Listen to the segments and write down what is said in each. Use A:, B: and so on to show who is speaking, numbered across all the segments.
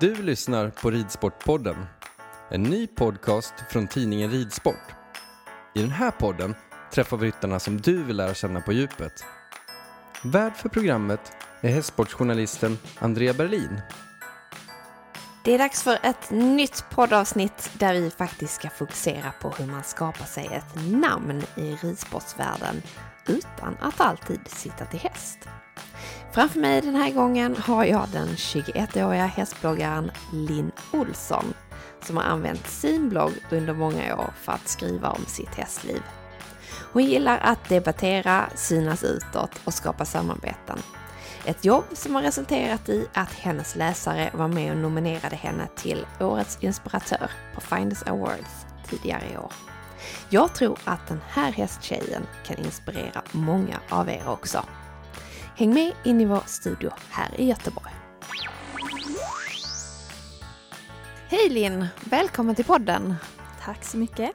A: Du lyssnar på Ridsportpodden, en ny podcast från tidningen Ridsport. I den här podden träffar vi ryttarna som du vill lära känna på djupet. Värd för programmet är hästsportsjournalisten Andrea Berlin.
B: Det är dags för ett nytt poddavsnitt där vi faktiskt ska fokusera på hur man skapar sig ett namn i ridsportsvärlden utan att alltid sitta till häst. Framför mig den här gången har jag den 21-åriga hästbloggaren Linn Olsson som har använt sin blogg under många år för att skriva om sitt hästliv. Hon gillar att debattera, synas utåt och skapa samarbeten. Ett jobb som har resulterat i att hennes läsare var med och nominerade henne till Årets inspiratör på Finders Awards tidigare i år. Jag tror att den här hästtjejen kan inspirera många av er också. Häng med in i vår studio här i Göteborg. Hej Linn! Välkommen till podden!
C: Tack så mycket.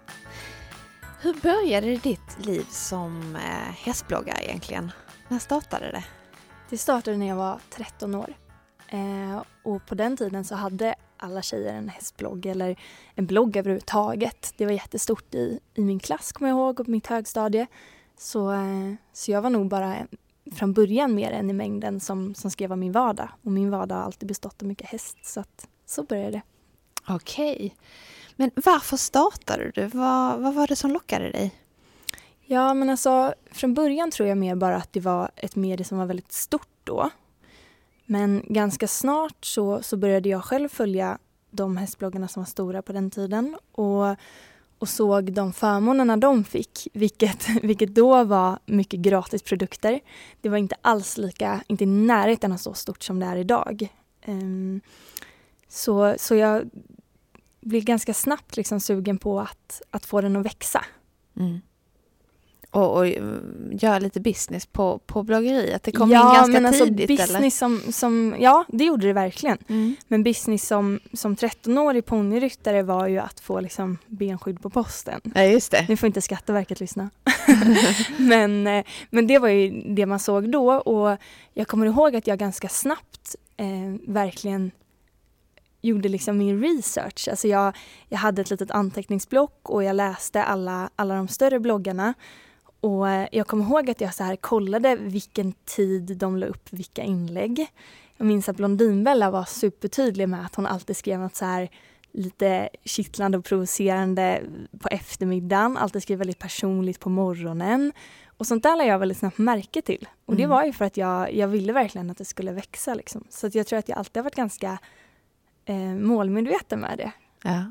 B: Hur började ditt liv som eh, hästbloggare egentligen? När startade det?
C: Det startade när jag var 13 år. Eh, och på den tiden så hade alla tjejer en hästblogg eller en blogg överhuvudtaget. Det var jättestort i, i min klass kommer jag ihåg och på mitt högstadie. Så, eh, så jag var nog bara från början mer än i mängden som, som skrev om min vardag. Och min vardag har alltid bestått av mycket häst så att så började det.
B: Okej. Men varför startade du? Vad, vad var det som lockade dig?
C: Ja, men alltså från början tror jag mer bara att det var ett medie som var väldigt stort då. Men ganska snart så, så började jag själv följa de hästbloggarna som var stora på den tiden och, och såg de förmånerna de fick, vilket, vilket då var mycket gratisprodukter. Det var inte alls lika, inte i närheten av så stort som det är idag. Um, så, så jag blev ganska snabbt liksom sugen på att, att få den att växa.
B: Mm. Och, och göra lite business på, på bloggeriet? Det kom ja, in ganska men alltså tidigt
C: business
B: eller?
C: Som, som, ja, det gjorde det verkligen.
B: Mm.
C: Men business som, som 13-årig ponnyryttare var ju att få liksom benskydd på posten.
B: Ja, just det.
C: Nu får inte Skatteverket lyssna. men, eh, men det var ju det man såg då och jag kommer ihåg att jag ganska snabbt eh, verkligen gjorde liksom min research. Alltså jag, jag hade ett litet anteckningsblock och jag läste alla, alla de större bloggarna. Och jag kommer ihåg att jag så här kollade vilken tid de la upp vilka inlägg. Jag minns att Blondinbella var supertydlig med att hon alltid skrev något så här lite kittlande och provocerande på eftermiddagen, alltid skrev väldigt personligt på morgonen. Och sånt där lade jag väldigt snabbt märke till. Och mm. det var ju för att jag, jag ville verkligen att det skulle växa. Liksom. Så jag tror att jag alltid har varit ganska eh, målmedveten med det.
B: Ja.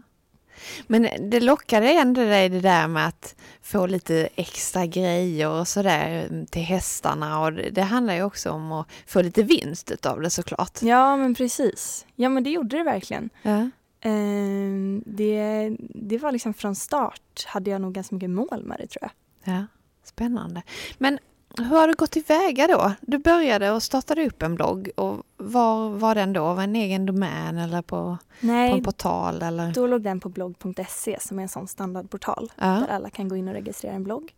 B: Men det lockade ändå dig det där med att få lite extra grejer och sådär till hästarna och det, handlar ju också om att få lite vinst utav det såklart.
C: Ja men precis. Ja men det gjorde det verkligen.
B: Ja.
C: Eh, det, det var liksom från start hade jag nog ganska mycket mål med det tror jag.
B: Ja, Spännande. Men hur har du gått tillväga då? Du började och startade upp en blogg och var var den då? Var en egen domän eller på,
C: Nej,
B: på en portal? Eller?
C: då låg den på blogg.se som är en sån standardportal
B: Ja.
C: där alla kan gå in och registrera en blogg.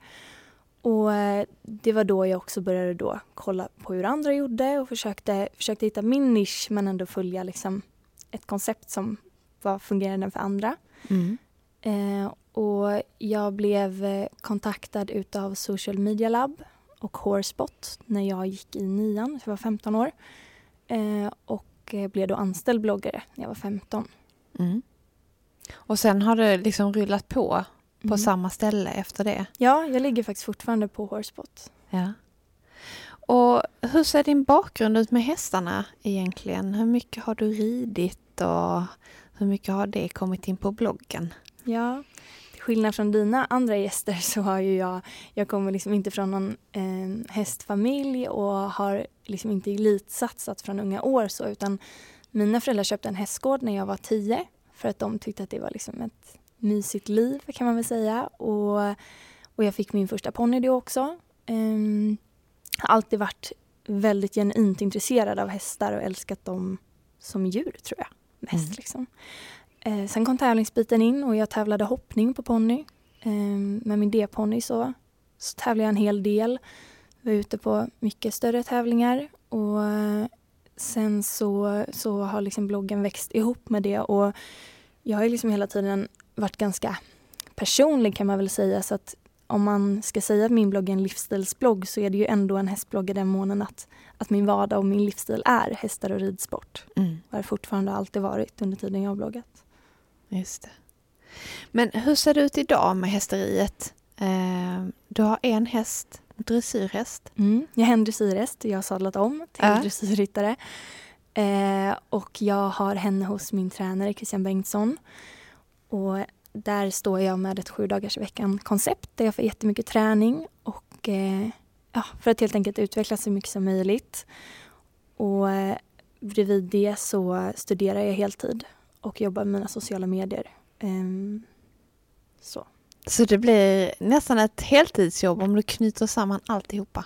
C: Och eh, det var då jag också började då kolla på hur andra gjorde och försökte, försökte hitta min nisch men ändå följa liksom ett koncept som var fungerande för andra.
B: Mm.
C: Eh, och jag blev eh, kontaktad utav Social Media Lab och Horspot när jag gick i nian, jag var 15 år. Eh, och eh, blev då anställd bloggare när jag var 15.
B: Mm. Och sen har det liksom rullat på på
C: Mm.
B: samma ställe efter det?
C: Ja, jag ligger faktiskt fortfarande på Horspot.
B: Ja. Och hur ser din bakgrund ut med hästarna egentligen? Hur mycket har du ridit och hur mycket har det kommit in på bloggen?
C: Ja, skillnad från dina andra gäster så har ju jag, jag kommer liksom inte från någon eh, hästfamilj och har liksom inte elitsatsat från unga år så utan mina föräldrar köpte en hästgård när jag var tio för att de tyckte att det var liksom ett mysigt liv kan man väl säga. Och, och jag fick min första ponny då också. Um, har alltid varit väldigt genuint intresserad av hästar och älskat dem som djur tror jag. Mest mm. liksom. Eh, sen kom tävlingsbiten in och jag tävlade hoppning på ponny. Eh, med min D-ponny så, så tävlade jag en hel del. Var ute på mycket större tävlingar och eh, sen så, så har liksom bloggen växt ihop med det och jag har liksom hela tiden varit ganska personlig kan man väl säga så att om man ska säga att min blogg är en livsstilsblogg så är det ju ändå en hästblogg i den månen att, att min vardag och min livsstil är hästar och ridsport. Mm. Och har fortfarande alltid varit under tiden jag har bloggat.
B: Just det. Men hur ser det ut idag med hästeriet? Eh, du har en häst, dressyrhäst.
C: Mm, jag har en dressyrhäst, jag har sadlat om till äh. dressyrryttare. Eh, och jag har henne hos min tränare Christian Bengtsson. Och där står jag med ett sju dagars veckan koncept där jag får jättemycket träning och eh, ja, för att helt enkelt utvecklas så mycket som möjligt. Och eh, bredvid det så studerar jag heltid och jobbar med mina sociala medier. Um, så.
B: så det blir nästan ett heltidsjobb om du knyter samman alltihopa?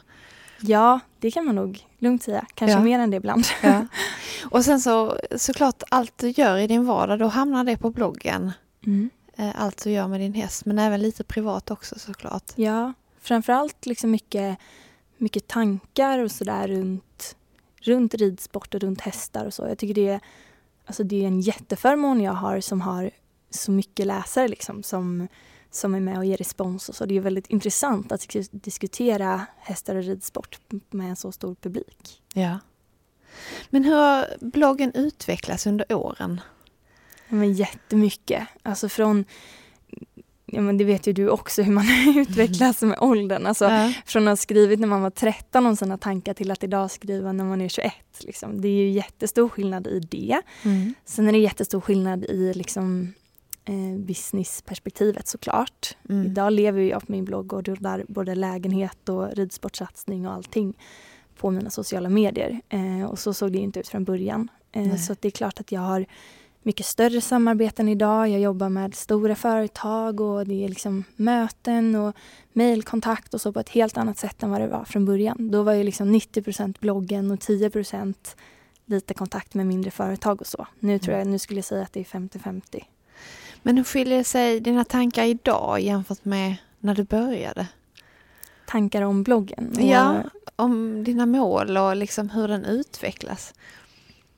C: Ja, det kan man nog lugnt säga. Kanske ja. mer än det ibland.
B: Ja. Och sen så såklart allt du gör i din vardag, då hamnar det på bloggen. Mm. Eh, allt du gör med din häst, men även lite privat också såklart.
C: Ja, framförallt liksom mycket, mycket tankar och sådär runt, runt ridsport och runt hästar och så. Jag tycker det är, alltså det är en jätteförmån jag har som har så mycket läsare liksom, som, som är med och ger respons och så. Det är väldigt intressant att diskutera hästar och ridsport med en så stor publik.
B: Ja. Men hur har bloggen utvecklats under åren?
C: Men jättemycket. Alltså från ja, men det vet ju du också hur man utvecklas med åldern. Alltså, ja. Från att ha skrivit när man var 13 om sina tankar till att idag skriva när man är 21. Liksom. Det är ju jättestor skillnad i det. Mm. Sen är det jättestor skillnad i liksom, eh, businessperspektivet såklart. Mm. Idag lever jag på min blogg och rullar både lägenhet och ridsportsatsning och allting på mina sociala medier. Eh, och så såg det inte ut från början. Eh, så det är klart att jag har mycket större samarbeten idag. Jag jobbar med stora företag och det är liksom möten och mejlkontakt och så på ett helt annat sätt än vad det var från början. Då var ju liksom 90% bloggen och 10% lite kontakt med mindre företag och så. Nu tror jag, nu skulle jag säga att det är 50-50.
B: Men hur skiljer sig dina tankar idag jämfört med när du började?
C: Tankar om bloggen?
B: Och... Ja, om dina mål och liksom hur den utvecklas.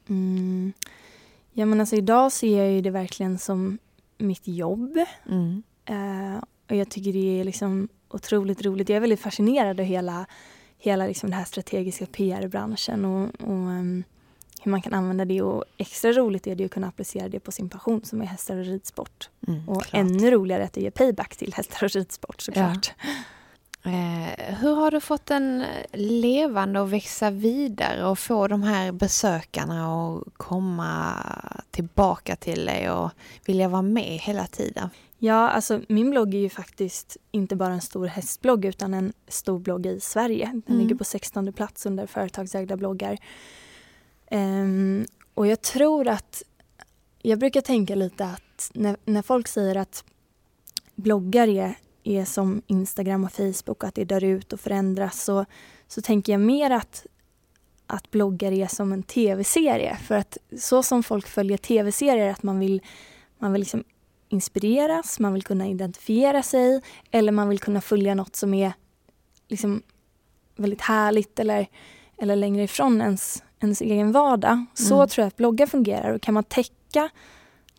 C: Mm. Ja men alltså idag ser jag ju det verkligen som mitt jobb. Mm. Uh, och jag tycker det är liksom otroligt roligt. Jag är väldigt fascinerad av hela, hela liksom den här strategiska PR-branschen och, och um, hur man kan använda det. Och extra roligt är det att kunna applicera det på sin passion som är hästar och ridsport. Mm, och klart. ännu roligare att det ger payback till hästar och ridsport såklart. Ja.
B: Eh, hur har du fått den levande och växa vidare och få de här besökarna att komma tillbaka till dig och vilja vara med hela tiden?
C: Ja, alltså min blogg är ju faktiskt inte bara en stor hästblogg utan en stor blogg i Sverige. Den mm. ligger på 16 plats under företagsägda bloggar. Um, och jag tror att, jag brukar tänka lite att när, när folk säger att bloggar är är som Instagram och Facebook, att det dör ut och förändras så, så tänker jag mer att, att bloggar är som en tv-serie. För att så som folk följer tv-serier, att man vill, man vill liksom inspireras, man vill kunna identifiera sig eller man vill kunna följa något som är liksom väldigt härligt eller, eller längre ifrån ens, ens egen vardag. Så mm. tror jag att bloggar fungerar och kan man täcka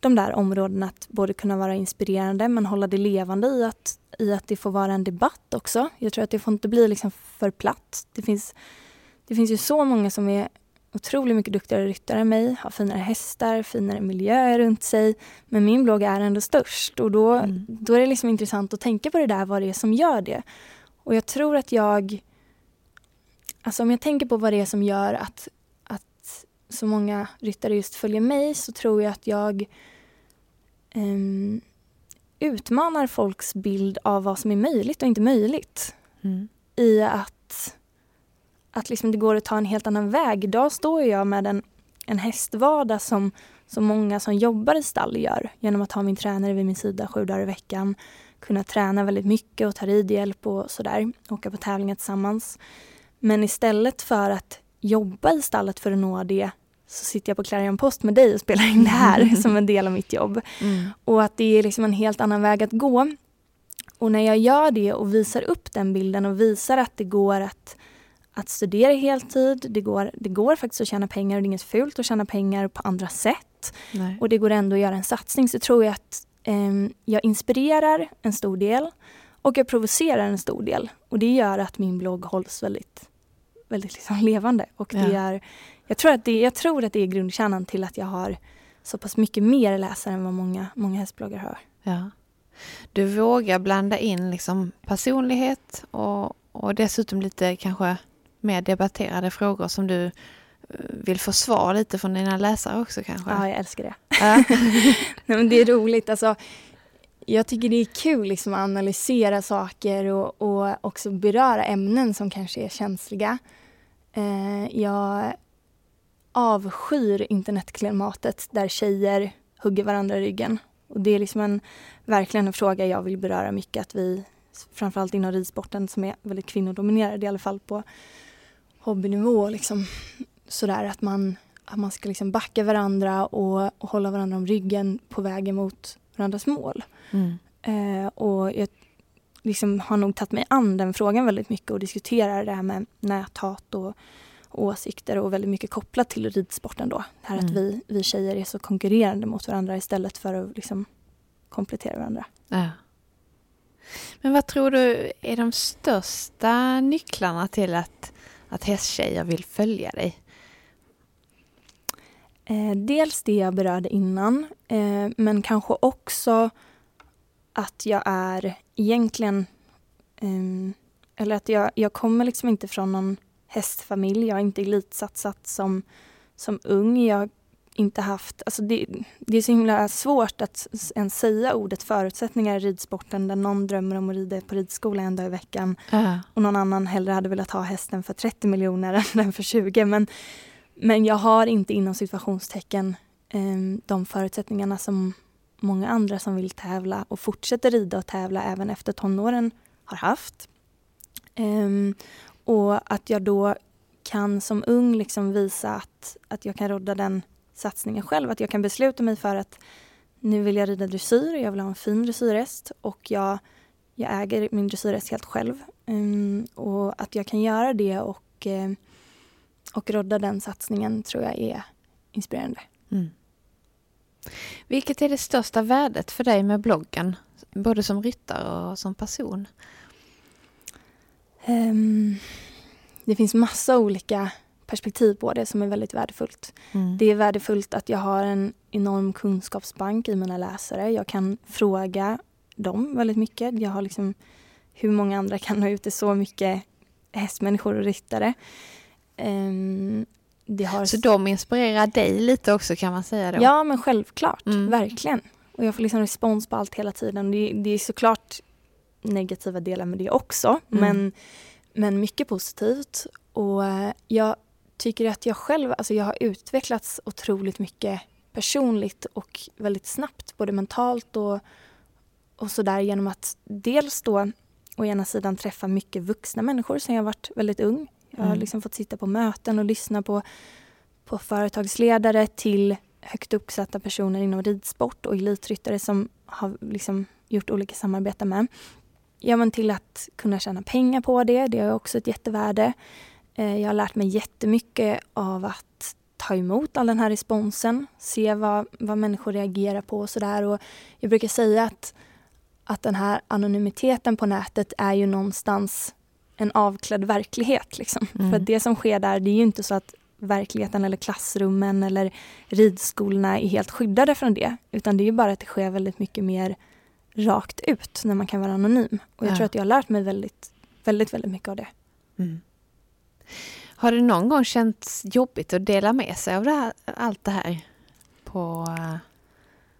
C: de där områdena att både kunna vara inspirerande men hålla det levande i att, i att det får vara en debatt också. Jag tror att det får inte bli liksom för platt. Det finns, det finns ju så många som är otroligt mycket duktigare ryttare än mig, har finare hästar, finare miljöer runt sig. Men min blogg är ändå störst och då, mm. då är det liksom intressant att tänka på det där, vad det är som gör det. Och jag tror att jag... Alltså om jag tänker på vad det är som gör att, att så många ryttare just följer mig så tror jag att jag um, utmanar folks bild av vad som är möjligt och inte möjligt. Mm. I att, att liksom det går att ta en helt annan väg. Idag står jag med en, en hästvardag som, som många som jobbar i stall gör genom att ha min tränare vid min sida sju dagar i veckan. Kunna träna väldigt mycket och ta ridhjälp och sådär. Åka på tävlingar tillsammans. Men istället för att jobba i stallet för att nå det så sitter jag på Clarion Post med dig och spelar in det här som en del av mitt jobb. Mm. Och att det är liksom en helt annan väg att gå. Och när jag gör det och visar upp den bilden och visar att det går att, att studera heltid, det går, det går faktiskt att tjäna pengar och det är inget fult att tjäna pengar på andra sätt. Nej. Och det går ändå att göra en satsning så tror jag att eh, jag inspirerar en stor del och jag provocerar en stor del. Och det gör att min blogg hålls väldigt, väldigt liksom levande. Och det ja. är, jag, tror att det, jag tror att det är grundkärnan till att jag har så pass mycket mer läsare än vad många, många hästbloggar har.
B: Ja. Du vågar blanda in liksom personlighet och, och dessutom lite kanske mer debatterade frågor som du eh, vill få svar lite från dina läsare också kanske?
C: Ja, jag älskar det. Ja. Nej, men det är roligt. Alltså, jag tycker det är kul liksom att analysera saker och, och också beröra ämnen som kanske är känsliga. Eh, jag avskyr internetklimatet där tjejer hugger varandra i ryggen. Och det är liksom en, verkligen en fråga jag vill beröra mycket. Att vi, framförallt inom ridsporten som är väldigt kvinnodominerad i alla fall på hobbynivå. Liksom, sådär att man, att man ska liksom backa varandra och, och hålla varandra om ryggen på vägen mot varandras mål. Mm. Eh, och jag liksom har nog tagit mig an den frågan väldigt mycket och diskuterar det här med näthat och åsikter och väldigt mycket kopplat till ridsporten då. Det här mm. att vi, vi tjejer är så konkurrerande mot varandra istället för att liksom komplettera varandra. Ja.
B: Men vad tror du är de största nycklarna till att, att hästtjejer vill följa dig?
C: Eh, dels det jag berörde innan, eh, men kanske också att jag är egentligen... Eh, eller att jag, jag kommer liksom inte från någon hästfamilj. Jag har inte elitsatsat som, som ung. Jag har inte haft... Alltså det, det är så himla svårt att ens säga ordet förutsättningar i ridsporten där någon drömmer om att rida på ridskola en dag i veckan uh. och någon annan hellre hade velat ha hästen för 30 miljoner än den för 20. Men, men jag har inte inom situationstecken eh, de förutsättningarna som många andra som vill tävla och fortsätter rida och tävla även efter tonåren har haft. Um, och att jag då kan som ung liksom visa att, att jag kan rodda den satsningen själv. Att jag kan besluta mig för att nu vill jag rida dressyr, jag vill ha en fin dressyrhäst och jag, jag äger min dressyrhäst helt själv. Um, och att jag kan göra det och, uh, och rodda den satsningen tror jag är inspirerande. Mm.
B: Vilket är det största värdet för dig med bloggen? Både som ryttare och som person?
C: Um, det finns massa olika perspektiv på det som är väldigt värdefullt. Mm. Det är värdefullt att jag har en enorm kunskapsbank i mina läsare. Jag kan fråga dem väldigt mycket. Jag har liksom hur många andra kan ha ute så mycket hästmänniskor och ryttare. Um,
B: har... Så de inspirerar dig lite också kan man säga då?
C: Ja men självklart, mm. verkligen. Och jag får liksom respons på allt hela tiden. Det, det är såklart negativa delar med det också. Mm. Men, men mycket positivt. Och eh, jag tycker att jag själv, alltså jag har utvecklats otroligt mycket personligt och väldigt snabbt, både mentalt och, och sådär genom att dels då å ena sidan träffa mycket vuxna människor sen jag varit väldigt ung. Jag har mm. liksom fått sitta på möten och lyssna på, på företagsledare till högt uppsatta personer inom ridsport och elitryttare som har liksom gjort olika samarbeten med ja, men till att kunna tjäna pengar på det. Det är också ett jättevärde. Eh, jag har lärt mig jättemycket av att ta emot all den här responsen, se vad, vad människor reagerar på och sådär. Jag brukar säga att, att den här anonymiteten på nätet är ju någonstans en avklädd verklighet. Liksom. Mm. För det som sker där, det är ju inte så att verkligheten eller klassrummen eller ridskolorna är helt skyddade från det. Utan det är ju bara att det sker väldigt mycket mer rakt ut när man kan vara anonym. Och jag ja. tror att jag har lärt mig väldigt, väldigt, väldigt mycket av det. Mm.
B: Har det någon gång känts jobbigt att dela med sig av det här, allt det här på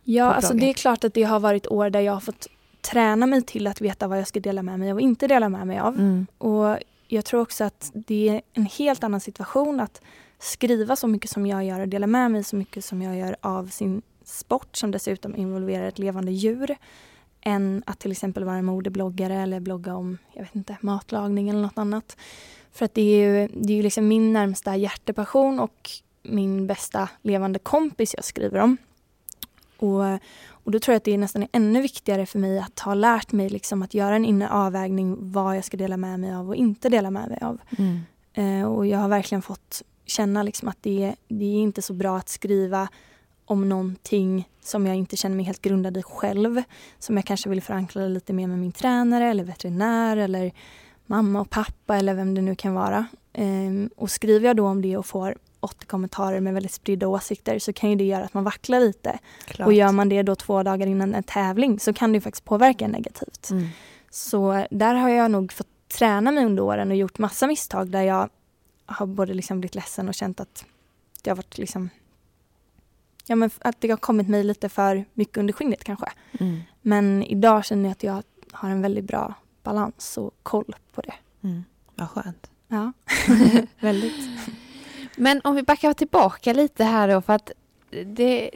C: Ja, på alltså det är klart att det har varit år där jag har fått träna mig till att veta vad jag ska dela med mig och inte dela med mig av. Mm. Och jag tror också att det är en helt annan situation att skriva så mycket som jag gör och dela med mig så mycket som jag gör av sin sport som dessutom involverar ett levande djur än att till exempel vara modebloggare eller blogga om jag vet inte, matlagning eller något annat. För att det är ju, det är ju liksom min närmsta hjärtepassion och min bästa levande kompis jag skriver om. Och, och då tror jag att det är nästan ännu viktigare för mig att ha lärt mig liksom att göra en inre avvägning vad jag ska dela med mig av och inte dela med mig av. Mm. Eh, och jag har verkligen fått känna liksom att det, det är inte så bra att skriva om någonting som jag inte känner mig helt grundad i själv. Som jag kanske vill förankra lite mer med min tränare eller veterinär eller mamma och pappa eller vem det nu kan vara. Ehm, och skriver jag då om det och får 80 kommentarer med väldigt spridda åsikter så kan ju det göra att man vacklar lite. Klart. Och gör man det då två dagar innan en tävling så kan det faktiskt påverka negativt. Mm. Så där har jag nog fått träna mig under åren och gjort massa misstag där jag har både liksom blivit ledsen och känt att det har varit liksom ja, men att det har kommit mig lite för mycket under skinnet kanske. Mm. Men idag känner jag att jag har en väldigt bra balans och koll på det.
B: Mm. Vad skönt.
C: Ja, väldigt.
B: Men om vi backar tillbaka lite här då för att det,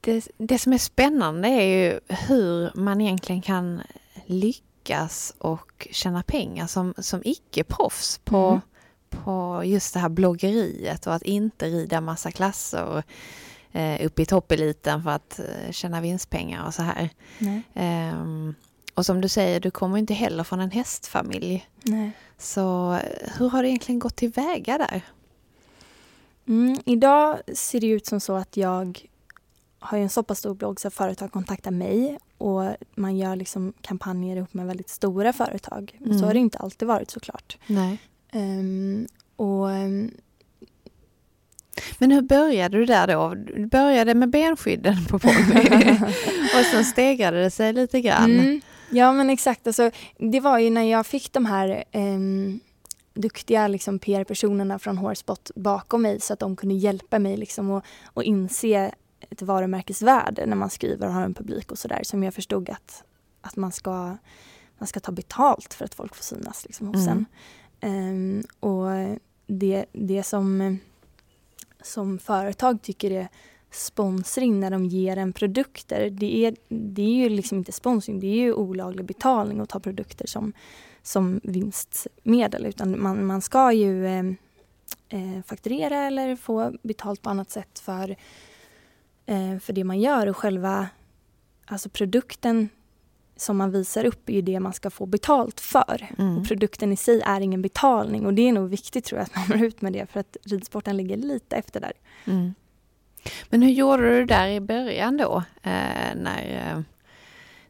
B: det, det som är spännande är ju hur man egentligen kan lyckas och tjäna pengar som, som icke-proffs på, mm. på just det här bloggeriet och att inte rida massa klasser eh, upp i toppeliten för att eh, tjäna vinstpengar och så här. Eh, och som du säger, du kommer inte heller från en hästfamilj.
C: Nej.
B: Så eh, hur har det egentligen gått tillväga där?
C: Mm, idag ser det ut som så att jag har en så pass stor blogg så företag kontaktar mig och man gör liksom kampanjer ihop med väldigt stora företag. Mm. Så har det inte alltid varit såklart.
B: Nej.
C: Um, och um,
B: men hur började du där då? Du började med benskydden på ponny och sen stegrade det sig lite grann. Mm.
C: Ja men exakt, alltså, det var ju när jag fick de här eh, duktiga liksom, PR-personerna från Hårspot bakom mig så att de kunde hjälpa mig liksom, och, och inse ett varumärkesvärde när man skriver och har en publik och sådär som jag förstod att, att man, ska, man ska ta betalt för att folk får synas liksom, hos mm. en. Um, och det, det som som företag tycker är sponsring när de ger en produkter. Det är, det är ju liksom inte sponsring, det är ju olaglig betalning att ta produkter som, som vinstmedel. Utan man, man ska ju eh, eh, fakturera eller få betalt på annat sätt för, eh, för det man gör. Och själva alltså produkten som man visar upp är ju det man ska få betalt för. Mm. Och produkten i sig är ingen betalning och det är nog viktigt tror jag att man når ut med det för att ridsporten ligger lite efter där.
B: Mm. Men hur gjorde du där i början då? Eh, när, eh,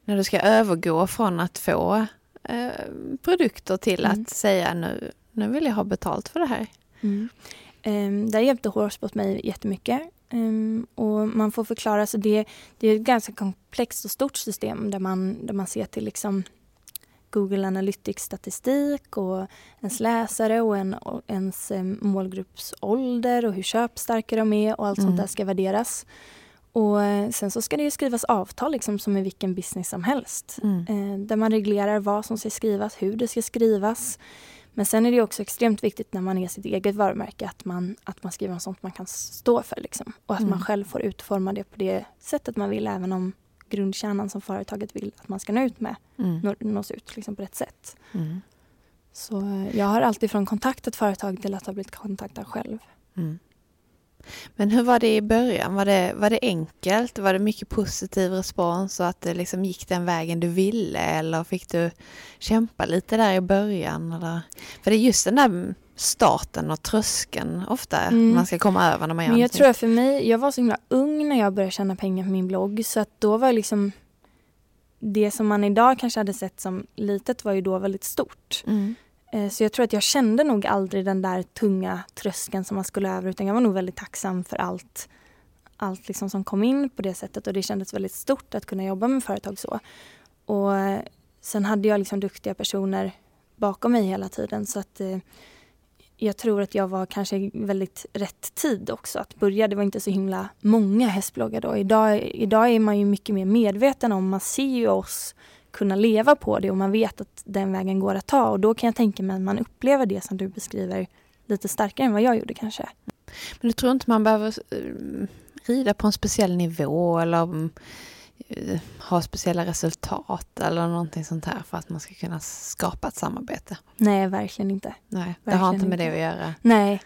B: när du ska övergå från att få eh, produkter till mm. att säga nu, nu vill jag ha betalt för det här.
C: Där hjälpte Hårspot mig jättemycket. Um, och man får förklara, så det, det är ett ganska komplext och stort system där man, där man ser till liksom Google Analytics statistik och ens läsare och, en, och ens um, målgrupps ålder och hur köpstarka de är och allt mm. sånt där ska värderas. Och uh, sen så ska det skrivas avtal liksom som i vilken business som helst. Mm. Uh, där man reglerar vad som ska skrivas, hur det ska skrivas. Men sen är det också extremt viktigt när man är sitt eget varumärke att man, att man skriver om sånt man kan stå för. Liksom. Och att mm. man själv får utforma det på det sättet man vill även om grundkärnan som företaget vill att man ska nå ut med mm. nås ut liksom, på rätt sätt. Mm. Så eh, jag har alltid från kontaktat företag till att ha blivit kontaktad själv.
B: Men hur var det i början? Var det, var det enkelt? Var det mycket positiv respons och att det liksom gick den vägen du ville? Eller fick du kämpa lite där i början? Eller? För det är just den där starten och tröskeln ofta mm. man ska komma över när man gör
C: Men Jag någonting. tror för mig, jag var så himla ung när jag började tjäna pengar på min blogg så att då var liksom det som man idag kanske hade sett som litet var ju då väldigt stort. Mm. Eh, så jag tror att jag kände nog aldrig den där tunga tröskeln som man skulle över utan jag var nog väldigt tacksam för allt, allt liksom som kom in på det sättet och det kändes väldigt stort att kunna jobba med företag så. Och eh, sen hade jag liksom duktiga personer bakom mig hela tiden så att eh, jag tror att jag var kanske väldigt rätt tid också att börja. Det var inte så himla många hästbloggar då. Idag, idag är man ju mycket mer medveten om, man ser ju oss kunna leva på det och man vet att den vägen går att ta och då kan jag tänka mig att man upplever det som du beskriver lite starkare än vad jag gjorde kanske.
B: Men du tror inte man behöver eh, rida på en speciell nivå eller mm, eh, ha speciella resultat eller någonting sånt här för att man ska kunna skapa ett samarbete?
C: Nej, verkligen inte.
B: Nej, det har inte med det att göra.
C: Nej,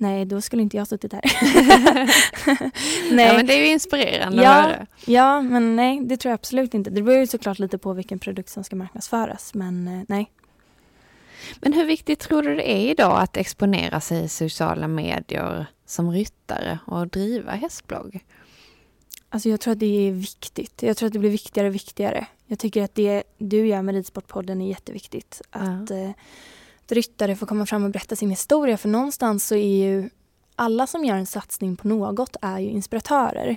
C: Nej, då skulle inte jag suttit här.
B: nej. Ja, men det är ju inspirerande
C: ja,
B: att höra.
C: Ja, men nej, det tror jag absolut inte. Det beror ju såklart lite på vilken produkt som ska marknadsföras, men eh, nej.
B: Men hur viktigt tror du det är idag att exponera sig i sociala medier som ryttare och driva hästblogg?
C: Alltså jag tror att det är viktigt. Jag tror att det blir viktigare och viktigare. Jag tycker att det du gör med Ridsportpodden är jätteviktigt. Att, ja. Ryttare får komma fram och berätta sin historia. För någonstans så är ju alla som gör en satsning på något är ju inspiratörer.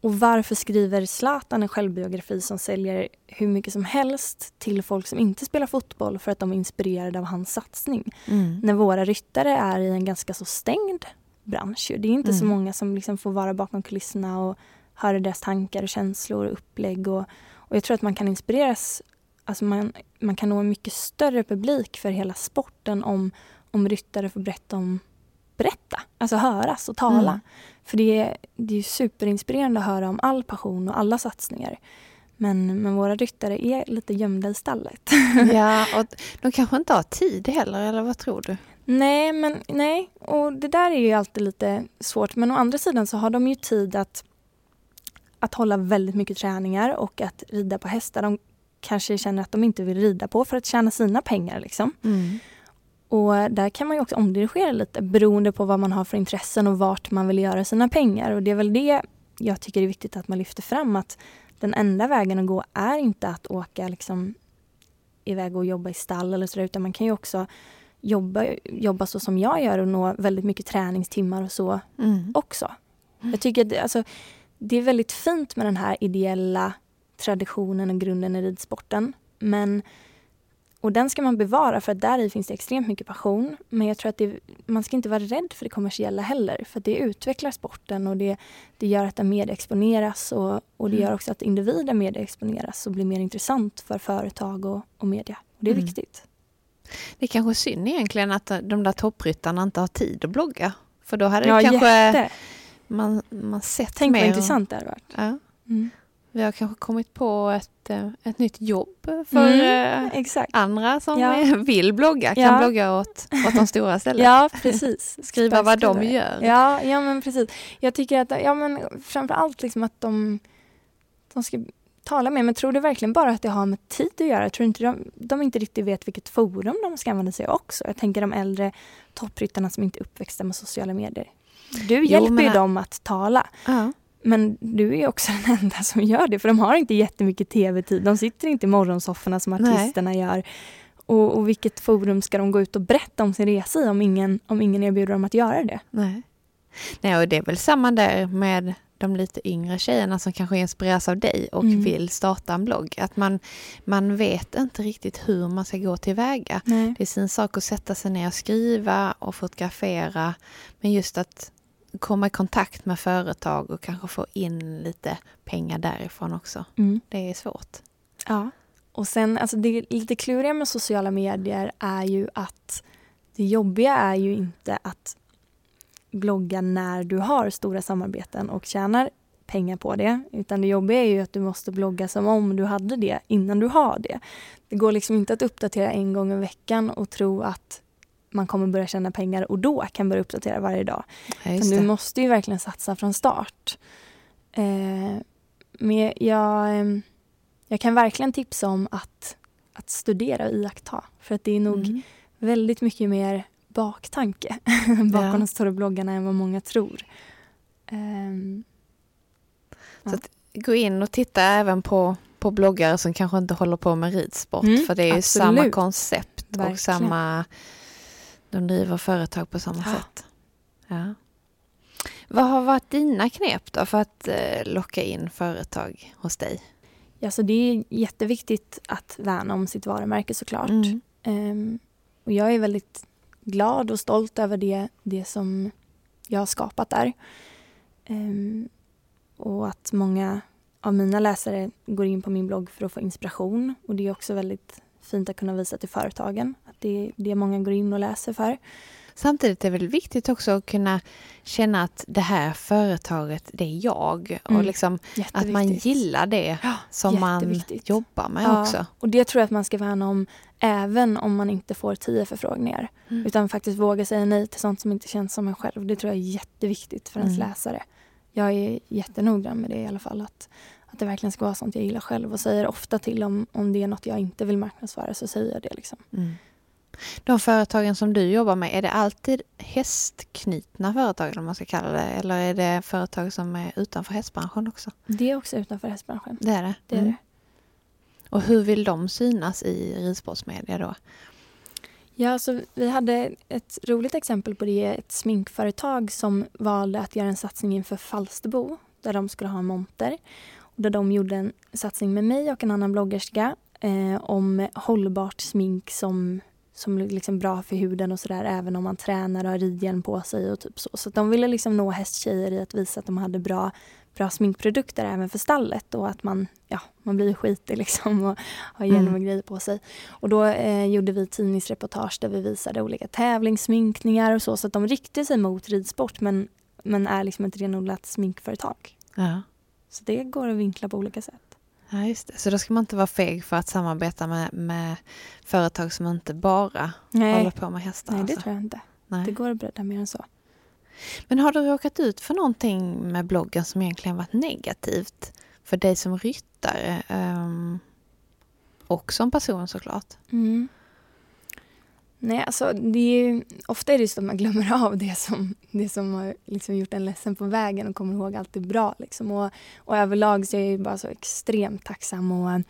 C: Och varför skriver Zlatan en självbiografi som säljer hur mycket som helst till folk som inte spelar fotboll för att de är inspirerade av hans satsning? Mm. När våra ryttare är i en ganska så stängd bransch. Det är inte mm. så många som liksom får vara bakom kulisserna och höra deras tankar och känslor och upplägg. Och, och jag tror att man kan inspireras alltså man, man kan nå en mycket större publik för hela sporten om, om ryttare får berätta om berätta, alltså höras och tala. Mm. För det är, det är superinspirerande att höra om all passion och alla satsningar. Men, men våra ryttare är lite gömda i stallet.
B: Ja, och de kanske inte har tid heller, eller vad tror du?
C: Nej, men nej. Och det där är ju alltid lite svårt. Men å andra sidan så har de ju tid att, att hålla väldigt mycket träningar och att rida på hästar. De kanske känner att de inte vill rida på för att tjäna sina pengar. Liksom. Mm. Och där kan man ju också omdirigera lite beroende på vad man har för intressen och vart man vill göra sina pengar. Och det är väl det jag tycker är viktigt att man lyfter fram att den enda vägen att gå är inte att åka liksom iväg och jobba i stall eller så utan man kan ju också jobba, jobba så som jag gör och nå väldigt mycket träningstimmar och så mm. också. Jag tycker att det, alltså, det är väldigt fint med den här ideella traditionen och grunden i ridsporten. Men, och den ska man bevara för att där finns det extremt mycket passion. Men jag tror att det, man ska inte vara rädd för det kommersiella heller. För det utvecklar sporten och det, det gör att den medieexponeras och, och det mm. gör också att individer medieexponeras och blir mer intressant för företag och, och media. Och det är mm. viktigt.
B: Det är kanske synd egentligen att de där toppryttarna inte har tid att blogga. För då hade ja, det kanske man, man sett
C: Tänk
B: mer.
C: Tänk vad intressant det hade varit.
B: Ja. Mm. Vi har kanske kommit på ett, eh, ett nytt jobb för mm, eh, andra som ja. vill blogga, kan ja. blogga åt, åt de stora istället.
C: Ja, precis.
B: Skriva vad de gör.
C: Ja, ja, men precis. Jag tycker att, ja men framför allt liksom att de, de ska tala med, men tror du verkligen bara att det har med tid att göra? Tror inte de, de inte riktigt vet vilket forum de ska använda sig av också. Jag tänker de äldre toppryttarna som inte är uppväxta med sociala medier. Du jo, hjälper ju dem att tala. Uh. Men du är också den enda som gör det, för de har inte jättemycket tv-tid. De sitter inte i morgonsofforna som artisterna Nej. gör. Och, och, vilket forum ska de gå ut och berätta om sin resa i om ingen, om ingen erbjuder dem att göra det?
B: Nej. Nej, och det är väl samma där med de lite yngre tjejerna som kanske inspireras av dig och mm. vill starta en blogg. Att man, man vet inte riktigt hur man ska gå tillväga. Nej. Det är sin sak att sätta sig ner och skriva och fotografera. Men just att komma i kontakt med företag och kanske få in lite pengar därifrån också. Mm. Det är svårt.
C: Ja. Och sen, alltså det lite kluriga med sociala medier är ju att det jobbiga är ju inte att blogga när du har stora samarbeten och tjänar pengar på det. Utan det jobbiga är ju att du måste blogga som om du hade det innan du har det. Det går liksom inte att uppdatera en gång i veckan och tro att man kommer börja tjäna pengar och då kan börja uppdatera varje dag. Ja, du måste ju verkligen satsa från start. Eh, men jag, eh, jag kan verkligen tipsa om att, att studera och iaktta. För att det är nog mm. väldigt mycket mer baktanke bakom ja. de stora bloggarna än vad många tror. Um,
B: så ja. gå in och titta även på, på bloggare som kanske inte håller på med ridsport. Mm, för det är ju samma koncept Verkligen. och samma de driver företag på samma ja. sätt. Ja. Vad har varit dina knep då för att eh, locka in företag hos dig?
C: Ja, så det är jätteviktigt att värna om sitt varumärke såklart. Mm. Um, och jag är väldigt glad och stolt över det, det som jag har skapat där. Um, och att många av mina läsare går in på min blogg för att få inspiration och det är också väldigt fint att kunna visa till företagen att det är det många går in och läser för.
B: Samtidigt är det väl viktigt också att kunna känna att det här företaget, det är jag.
C: Mm.
B: Och liksom att man gillar det
C: Ja,
B: som man jobbar med
C: Ja,
B: också.
C: Och det tror jag att man ska värna om även om man inte får tio förfrågningar.
B: Mm.
C: Utan faktiskt våga säga nej till sånt som inte känns som en själv. Det tror jag är jätteviktigt för ens
B: Mm.
C: läsare. Jag är jättenoggrann med det i alla fall. Att, att det verkligen ska vara sånt jag gillar själv och säger ofta till om, om det är något jag inte vill marknadsföra så säger jag det. Liksom.
B: Mm. De företagen som du jobbar med, är det alltid hästknutna företag om man ska kalla det? Eller är det företag som är utanför hästbranschen också?
C: Det är också utanför hästbranschen.
B: Det är det?
C: Det är
B: Mm.
C: det.
B: Och hur vill de synas i ridsportsmedia då?
C: Ja, alltså, vi hade ett roligt exempel på det. Ett sminkföretag som valde att göra en satsning inför Falsterbo där de skulle ha en monter. Där de gjorde en satsning med mig och en annan bloggerska eh, om hållbart smink som, som är liksom bra för huden och sådär även om man tränar och har ridhjälm på sig och typ så. Så de ville liksom nå hästtjejer i att visa att de hade bra, bra sminkprodukter även för stallet och att man, ja, man blir skitig liksom och har hjälm och
B: Mm.
C: grejer på sig. Och då eh, gjorde vi tidningsreportage där vi visade olika tävlingssminkningar och så. Så att de riktar sig mot ridsport men, men är liksom ett renodlat sminkföretag.
B: Ja.
C: Så det går att vinkla på olika sätt.
B: Ja, just det. Så då ska man inte vara feg för att samarbeta med, med företag som inte bara håller
C: Nej,
B: på med hästar?
C: nej det
B: alltså.
C: tror jag inte.
B: Nej.
C: Det går att bredda mer än så.
B: Men har du råkat ut för någonting med bloggen som egentligen varit negativt för dig som ryttare? Um, och som person såklart.
C: Mm. Nej, alltså det är ju, ofta är det så att man glömmer av det som, det som har liksom gjort en ledsen på vägen och kommer ihåg allt det bra. Liksom. Och, och överlag så är jag bara så extremt tacksam och,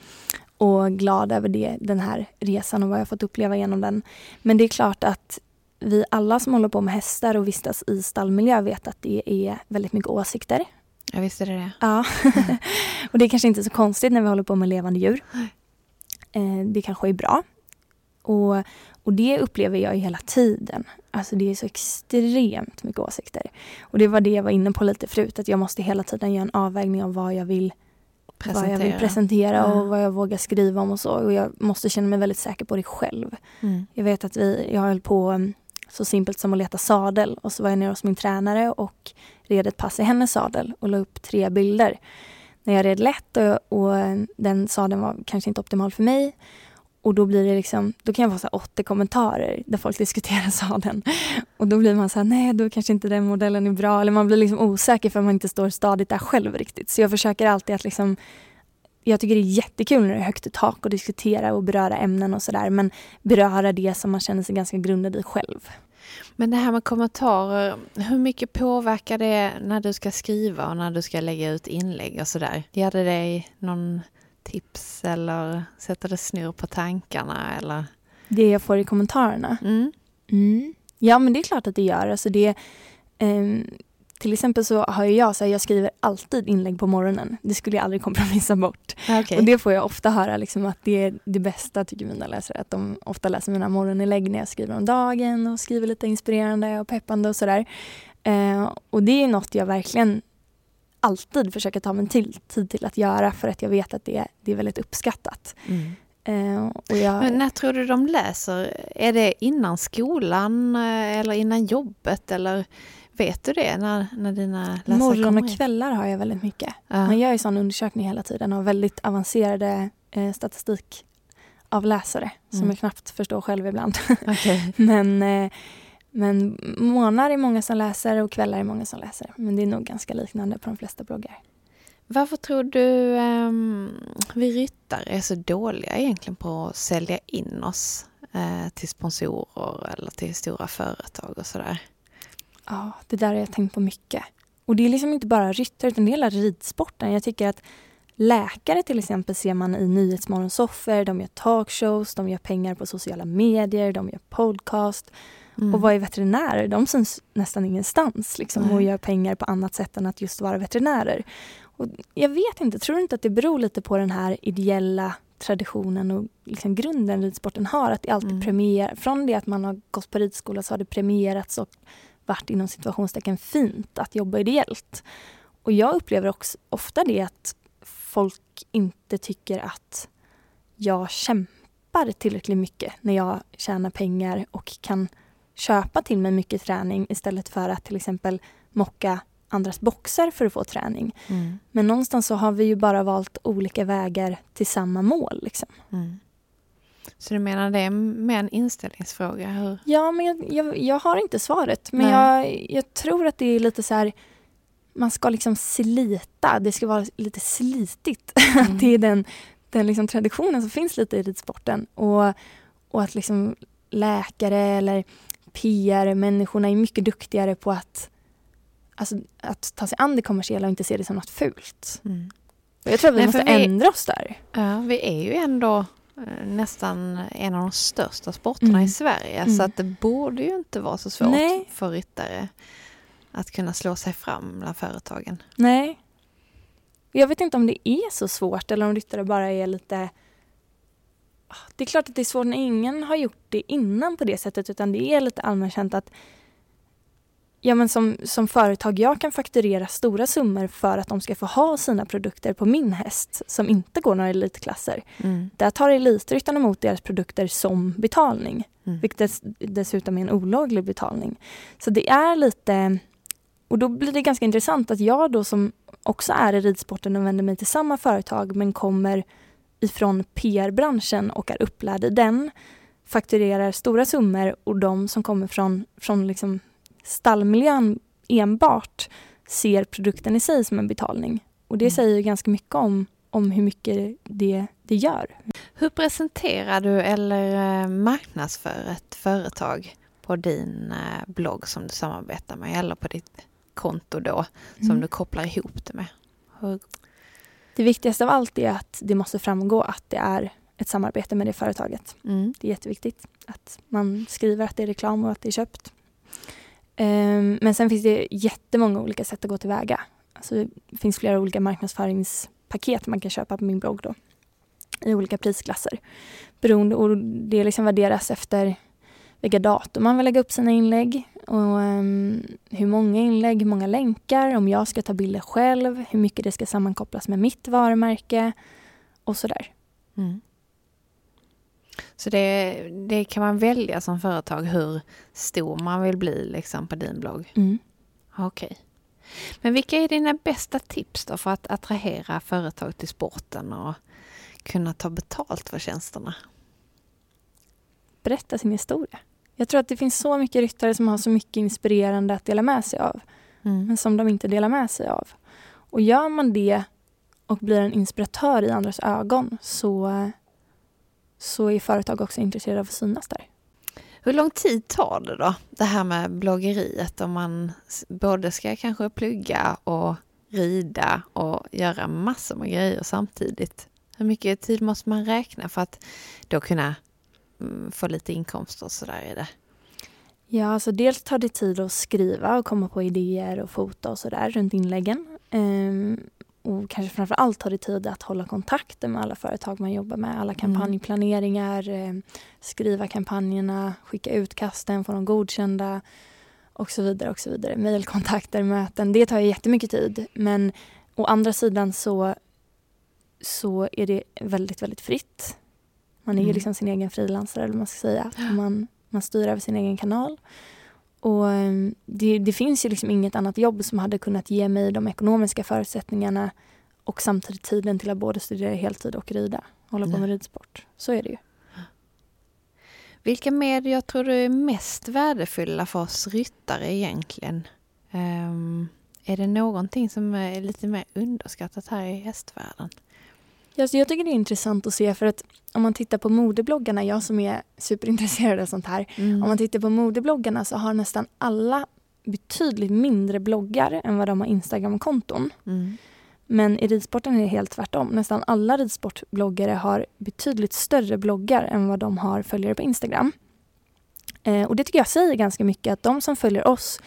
C: och glad över det, den här resan och vad jag fått uppleva genom den. Men det är klart att vi alla som håller på med hästar och vistas i stallmiljö vet att det är väldigt mycket åsikter.
B: Jag visste det det.
C: Ja, och det är kanske inte så konstigt när vi håller på med levande djur. Eh, det kanske är bra. Och, och det upplever jag ju hela tiden. Alltså det är så extremt mycket åsikter. Och det var det jag var inne på lite förut, att jag måste hela tiden göra en avvägning av vad jag vill vad jag vill presentera och vad jag vågar skriva om och så. Och jag måste känna mig väldigt säker på det själv.
B: Mm.
C: Jag vet att vi, jag höll på um, så simpelt som att leta sadel och så var jag nere hos min tränare och red ett pass i hennes sadel och la upp tre bilder. När jag red lätt och, och den sadeln var kanske inte optimal för mig och då blir det liksom, då kan jag få så 80 kommentarer där folk diskuterar sadeln. Och då blir man så här, nej då kanske inte den modellen är bra. Eller man blir liksom osäker för att man inte står stadigt där själv riktigt. Så jag försöker alltid att liksom jag tycker det är jättekul när det är högt i tak och diskutera och beröra ämnen och sådär. Men beröra det som man känner sig ganska grundad i själv.
B: Men det här med kommentarer, hur mycket påverkar det när du ska skriva och när du ska lägga ut inlägg och sådär? Ger det dig någon tips eller sätter det snurr på tankarna eller?
C: Det jag får i kommentarerna.
B: Mm.
C: Mm. Ja men det är klart att det gör. Alltså det, ehm, till exempel så har jag, så här, jag skriver alltid inlägg på morgonen. Det skulle jag aldrig kompromissa bort.
B: Okej.
C: Och det får jag ofta höra liksom, att det är det bästa tycker mina läsare. Att de ofta läser mina morgoninlägg när jag skriver om dagen och skriver lite inspirerande och peppande och sådär. Eh, och det är något jag verkligen alltid försöker ta mig till, tid till att göra för att jag vet att det, det är väldigt uppskattat.
B: Mm.
C: Och jag,
B: Men när tror du de läser? Är det innan skolan eh, eller innan jobbet eller vet du det när, när dina läsare
C: morgon
B: kommer
C: och kvällar har jag väldigt mycket.
B: Ja.
C: Man gör ju sån undersökning hela tiden och har väldigt avancerade eh, statistik av läsare som
B: Mm.
C: jag knappt förstår själv ibland.
B: Okej.
C: men, eh, men månader är många som läser och kvällar är många som läser. Men det är nog ganska liknande på de flesta bloggar.
B: Varför tror du ehm, vi ryttare är så dåliga egentligen på att sälja in oss eh, till sponsorer eller till stora företag och sådär?
C: Ja, det där har jag tänkt på mycket. Och det är liksom inte bara ryttare utan det är hela ridsporten. Jag tycker att läkare till exempel ser man i Nyhetsmorgonsoffer, de gör talkshows, de gör pengar på sociala medier, de gör podcast.
B: Mm.
C: Och vad är veterinärer? De syns nästan ingenstans liksom,
B: Nej.
C: och gör pengar på annat sätt än att just vara veterinärer. Och jag vet inte, tror du inte att det beror lite på den här ideella traditionen och liksom grunden ridsporten har? Att det alltid
B: Mm.
C: premierar, från det att man har gått på ridskola så har det premierats och varit inom situationstecken fint att jobba ideellt. Och jag upplever också ofta det att folk inte tycker att jag kämpar tillräckligt mycket när jag tjänar pengar och kan köpa till mig mycket träning istället för att till exempel mocka andras boxar för att få träning.
B: Mm.
C: Men någonstans så har vi ju bara valt olika vägar till samma mål. Liksom.
B: Mm. Så du menar det är mer en inställningsfråga? Hur?
C: Ja, men jag, jag, jag har inte svaret. Men jag, jag tror att det är lite så här, man ska liksom slita. Det ska vara lite slitigt.
B: Mm.
C: det är den, den liksom traditionen som finns lite i ridsporten. Och, och att liksom läkare eller PR-människorna är mycket duktigare på att, alltså, att ta sig an det kommersiella och inte se det som något fult.
B: Mm.
C: Jag tror att vi
B: Nej,
C: måste
B: vi-
C: ändra oss där.
B: Ja, vi är ju ändå eh, nästan en av de största sporterna
C: Mm.
B: i Sverige
C: Mm.
B: så att det borde ju inte vara så svårt
C: Nej.
B: för ryttare att kunna slå sig fram bland företagen.
C: Nej. Jag vet inte om det är så svårt eller om ryttare bara är lite... Det är klart att det är svårt när ingen har gjort det innan på det sättet utan det är lite allmänkänt att ja, men som, som företag jag kan fakturera stora summor för att de ska få ha sina produkter på min häst som inte går några elitklasser.
B: Mm.
C: Där tar elitryttarna emot deras produkter som betalning.
B: Mm.
C: Vilket dess, dessutom är en olaglig betalning. Så det är lite... Och då blir det ganska intressant att jag då som också är i ridsporten och vänder mig till samma företag men kommer ifrån PR-branschen och är upplärd i den fakturerar stora summor och de som kommer från, från liksom stallmiljön enbart ser produkten i sig som en betalning. Och det
B: Mm.
C: säger ju ganska mycket om, om hur mycket det, det gör.
B: Hur presenterar du eller eh, marknadsför ett företag på din eh, blogg som du samarbetar med eller på ditt konto då som
C: Mm.
B: du kopplar ihop det med? Hur,
C: Det viktigaste av allt är att det måste framgå att det är ett samarbete med det företaget.
B: mm.
C: Det är jätteviktigt att man skriver att det är reklam och att det är köpt. Ehm, Men sen finns det jättemånga olika sätt att gå tillväga. Alltså det finns flera olika marknadsföringspaket man kan köpa på min blogg då. I olika prisklasser. Beroende, och det liksom värderas efter vilka datum man vill lägga upp sina inlägg. Och ehm, hur många inlägg, hur många länkar, om jag ska ta bilder själv, hur mycket det ska sammankopplas med mitt varumärke och sådär.
B: Mm. Så det, det kan man välja som företag hur stor man vill bli liksom på din blogg?
C: Mm.
B: Okej. Men vilka är dina bästa tips då för att attrahera företag till sporten och kunna ta betalt för tjänsterna?
C: Berätta sin historia. Jag tror att det finns så mycket ryttare som har så mycket inspirerande att dela med sig av,
B: Mm.
C: men som de inte delar med sig av. Och gör man det och blir en inspiratör i andras ögon så, så är företag också intresserade av att synas där.
B: Hur lång tid tar det då, det här med bloggeriet om man både ska kanske plugga och rida och göra massor med grejer samtidigt? Hur mycket tid måste man räkna för att då kunna få lite inkomster och sådär i det?
C: Ja, alltså dels tar det tid att skriva och komma på idéer och fota och sådär runt inläggen. Ehm, och kanske framför allt tar det tid att hålla kontakten med alla företag man jobbar med. Alla kampanjplaneringar, ehm, skriva kampanjerna, skicka utkasten, få dem godkända och så vidare. och så vidare. Mejlkontakter, möten. Det tar ju jättemycket tid. Men å andra sidan så, så är det väldigt, väldigt fritt. Man är ju
B: Mm.
C: liksom sin egen frilansare eller vad man ska säga. Man, man styr över sin egen kanal. Och eh, det, det finns ju liksom inget annat jobb som hade kunnat ge mig de ekonomiska förutsättningarna och samtidigt tiden till att både studera heltid och rida. Hålla på
B: Nej.
C: med ridsport. Så är det ju.
B: Vilka medier tror du är mest värdefulla för oss ryttare egentligen? Ehm, är det någonting som är lite mer underskattat här i hästvärlden?
C: Ja, så jag tycker det är intressant att se för att om man tittar på modebloggarna, jag som är superintresserad av sånt här.
B: Mm.
C: Om man tittar på modebloggarna så har nästan alla betydligt mindre bloggar än vad de har Instagram-konton.
B: Mm.
C: Men i ridsporten är det helt tvärtom. Nästan alla ridsportbloggare har betydligt större bloggar än vad de har följare på Instagram. Eh, och det tycker jag säger ganska mycket att de som följer oss,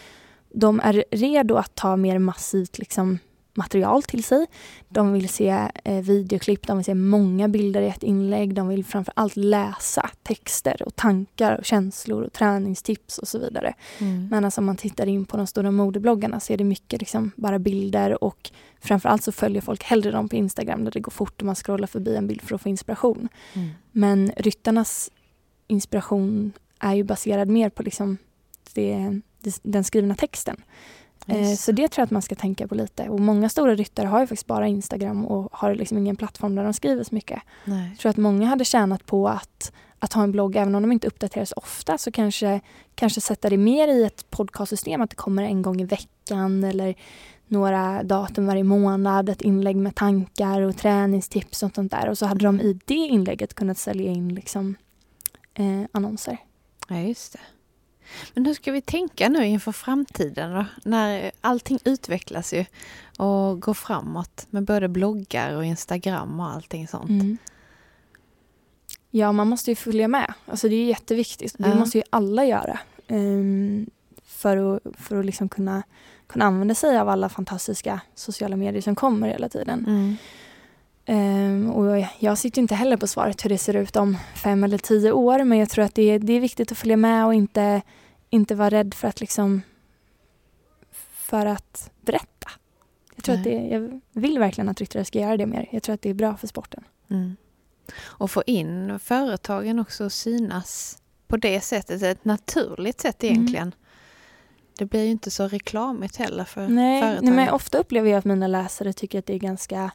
C: de är redo att ta mer massivt liksom, material till sig. De vill se eh, videoklipp, de vill se många bilder i ett inlägg. De vill framför allt läsa texter och tankar och känslor och träningstips och så vidare.
B: Mm.
C: Men alltså om man tittar in på de stora modebloggarna så är det mycket liksom bara bilder och framförallt så följer folk hellre dem på Instagram där det går fort och man scrollar förbi en bild för att få inspiration.
B: Mm.
C: Men ryttarnas inspiration är ju baserad mer på liksom det, det, den skrivna texten. Eh, så det tror jag att man ska tänka på lite. Och många stora ryttare har ju faktiskt bara Instagram och har liksom ingen plattform där de skriver så mycket.
B: Nej.
C: Jag tror att många hade tjänat på att, att ha en blogg, även om de inte uppdateras ofta, så kanske, kanske sätta det mer i ett podcastsystem, att det kommer en gång i veckan eller några datum varje månad, ett inlägg med tankar och träningstips och sånt där. Och så hade de i det inlägget kunnat sälja in liksom, eh, annonser.
B: Ja, just det. Men hur ska vi tänka nu inför framtiden då? När allting utvecklas ju och går framåt med både bloggar och Instagram och allting sånt.
C: Mm. Ja, man måste ju följa med. Alltså det är jätteviktigt. Det
B: Ja.
C: måste ju alla göra. ehm, för att, för att liksom kunna, kunna använda sig av alla fantastiska sociala medier som kommer hela tiden.
B: Mm.
C: Ehm, och jag sitter inte heller på svaret hur det ser ut om fem eller tio år men jag tror att det är, det är viktigt att följa med och inte, inte vara rädd för att liksom för att berätta. Jag tror att det, jag vill verkligen att ryttare ska göra det mer. Jag tror att det är bra för sporten.
B: Mm. Och få in företagen också att synas på det sättet, ett naturligt sätt
C: Mm.
B: egentligen. Det blir ju inte så reklamigt heller för
C: Nej,
B: företagen.
C: nej, men ofta upplever jag att mina läsare tycker att det är ganska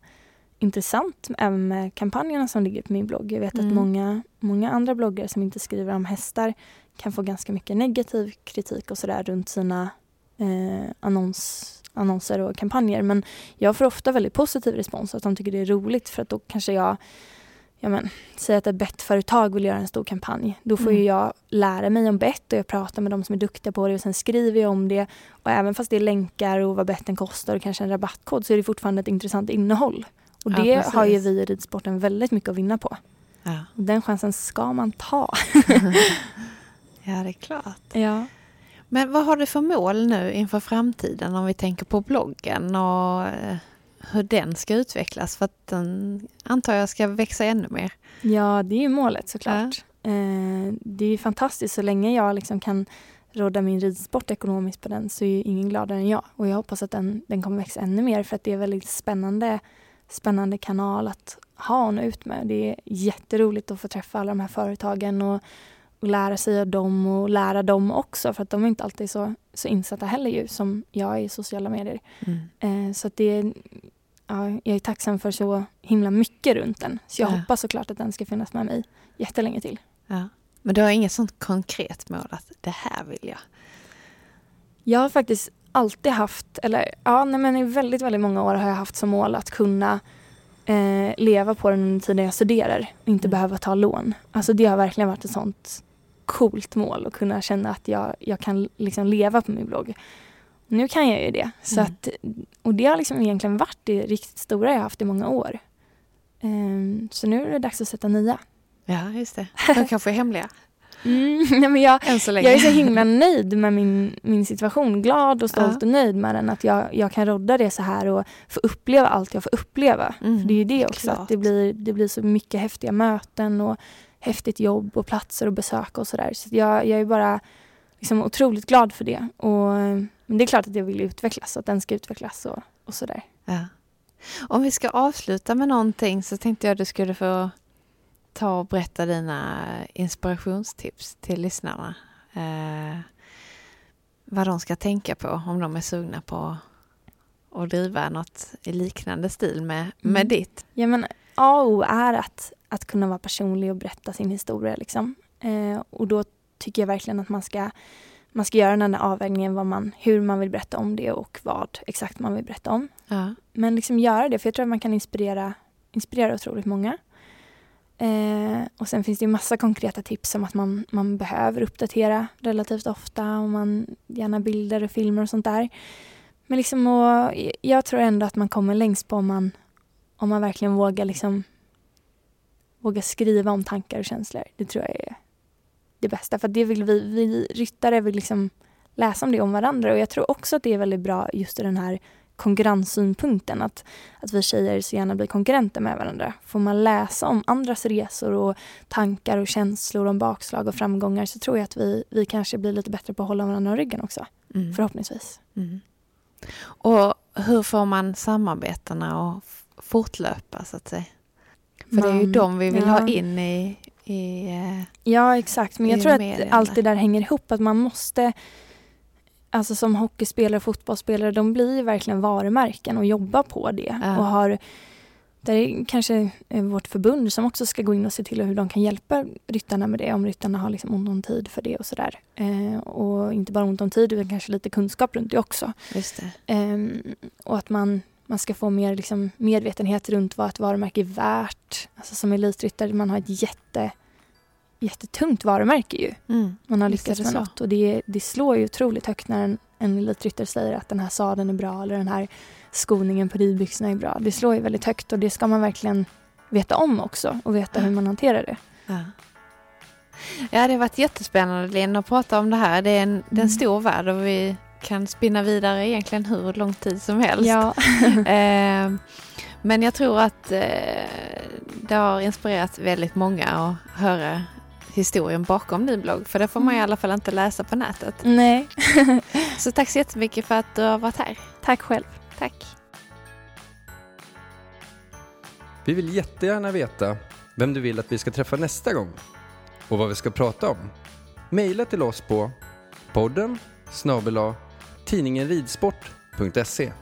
C: intressant även med kampanjerna som ligger på min blogg. Jag vet
B: Mm.
C: att många, många andra bloggare som inte skriver om hästar kan få ganska mycket negativ kritik och sådär runt sina eh, annons, annonser och kampanjer. Men jag får ofta väldigt positiv respons att de tycker det är roligt för att då kanske jag Ja, men, säg att ett bettföretag vill göra en stor kampanj. Då får
B: Mm.
C: ju jag lära mig om bett och jag pratar med de som är duktiga på det och sen skriver jag om det. Och även fast det är länkar och vad betten kostar och kanske en rabattkod så är det fortfarande ett intressant innehåll. Och
B: Ja,
C: det
B: precis.
C: har ju vi i ridsporten väldigt mycket att vinna på.
B: Ja.
C: Den chansen ska man ta.
B: ja, det är klart.
C: Ja.
B: Men vad har du för mål nu inför framtiden om vi tänker på bloggen och eh, hur den ska utvecklas? För att den antar jag ska växa ännu mer.
C: Ja, det är ju målet såklart. Eh, det är fantastiskt så länge jag liksom kan råda min ridsport ekonomiskt på den så är ju ingen gladare än jag. Och jag hoppas att den, den kommer växa ännu mer för att det är väldigt spännande, spännande kanal att ha och nå ut med. Det är jätteroligt att få träffa alla de här företagen och, och lära sig av dem och lära dem också för att de är inte alltid så, så insatta heller ju som jag är i sociala medier. Eh, så att det är, ja, jag är tacksam för så himla mycket runt den. Så jag
B: Ja.
C: hoppas såklart att den ska finnas med mig jättelänge till.
B: Ja. Men du har inget sånt konkret mål att det här vill jag?
C: Jag har faktiskt alltid haft, eller ja, nej, men i väldigt, väldigt många år har jag haft som mål att kunna eh, leva på den under tiden jag studerar och inte
B: Mm.
C: behöva ta lån. Alltså det har verkligen varit ett sånt coolt mål att kunna känna att jag, jag kan liksom leva på min blogg. Nu kan jag ju det. Så
B: Mm.
C: att, och det har liksom egentligen varit det riktigt stora jag haft i många år. Ehm, så nu är det dags att sätta nya.
B: Ja, just det. De kanske är hemliga
C: Mm, nej, men jag, jag är så himla nöjd med min, min situation. Glad och stolt
B: Ja.
C: och nöjd med den. Att jag, jag kan rodda det så här och få uppleva allt jag får uppleva.
B: Mm,
C: För det är ju det också.
B: klart.
C: Att det, blir, det blir så mycket häftiga möten och häftigt jobb och platser och besök och sådär. Så jag, jag är bara liksom otroligt glad för det. Och, men det är klart att jag vill utvecklas och att den ska utvecklas och, och sådär.
B: Ja. Om vi ska avsluta med någonting så tänkte jag att du skulle få ta och berätta dina inspirationstips till lyssnarna. Eh, vad de ska tänka på om de är sugna på att driva något i liknande stil med, med
C: Mm.
B: ditt.
C: Ja, men A och O är att, att kunna vara personlig och berätta sin historia. Liksom. Eh, och då tycker jag verkligen att man ska, man ska göra den här avvägningen vad man, hur man vill berätta om det och vad exakt man vill berätta om.
B: Ja.
C: Men liksom göra det, för jag tror att man kan inspirera, inspirera otroligt många. Eh, och sen finns det ju massa konkreta tips om att man, man behöver uppdatera relativt ofta och man gärna bilder och filmer och sånt där. Men liksom och, jag tror ändå att man kommer längst på om man, om man verkligen vågar liksom våga skriva om tankar och känslor. Det tror jag är det bästa. För det vill vi, vi ryttare vill liksom läsa om det om varandra och jag tror också att det är väldigt bra just i den här konkurrenssynpunkten, att, att vi tjejer så gärna blir konkurrenter med varandra. Får man läsa om andras resor och tankar och känslor om bakslag och framgångar så tror jag att vi, vi kanske blir lite bättre på att hålla varandra om ryggen också,
B: Mm.
C: förhoppningsvis.
B: Mm. Och hur får man samarbetena att fortlöpa så att säga? För det är ju
C: Man-
B: de vi vill
C: ja.
B: ha in i, i eh,
C: Ja, exakt. Men jag tror att allt det där hänger ihop. Att man måste, alltså som hockeyspelare och fotbollsspelare, de blir verkligen varumärken och jobbar på det.
B: Ja.
C: Och har, där är kanske eh, vårt förbund som också ska gå in och se till hur de kan hjälpa ryttarna med det, om ryttarna har liksom ont om tid för det och sådär. Eh, och inte bara ont om tid, utan kanske lite kunskap runt det också.
B: just det.
C: Ehm, och att man, man ska få mer liksom, medvetenhet runt vad ett varumärke är värt. Alltså som elitryttare, man har ett jätte, jättetungt varumärke ju.
B: Mm.
C: Man har lyckats med
B: så.
C: något och det, det slår ju otroligt högt när en, en elitryttare säger att den här sadeln är bra eller den här skoningen på ridbyxorna är bra. Det slår ju väldigt högt och det ska man verkligen veta om också och veta hur man hanterar det.
B: Ja. ja, det har varit jättespännande Linn att prata om det här. Det är en, det är en
C: Mm.
B: stor värld och vi kan spinna vidare egentligen hur lång tid som helst.
C: Ja,
B: Eh, men jag tror att eh, det har inspirerat väldigt många att höra historien bakom din blogg. För det får man i
C: Mm.
B: alla fall inte läsa på nätet.
C: nej.
B: Så tack så jättemycket för att du har varit här.
C: Tack själv.
B: Tack.
A: Vi vill jättegärna veta vem du vill att vi ska träffa nästa gång och vad vi ska prata om. Maila till oss på podden snabel tidningenridsport.se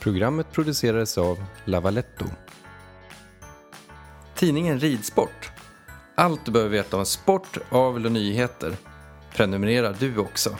A: Programmet producerades av Lavaletto. Tidningen Ridsport. Allt du behöver veta om sport, avel och nyheter. Prenumerera du också.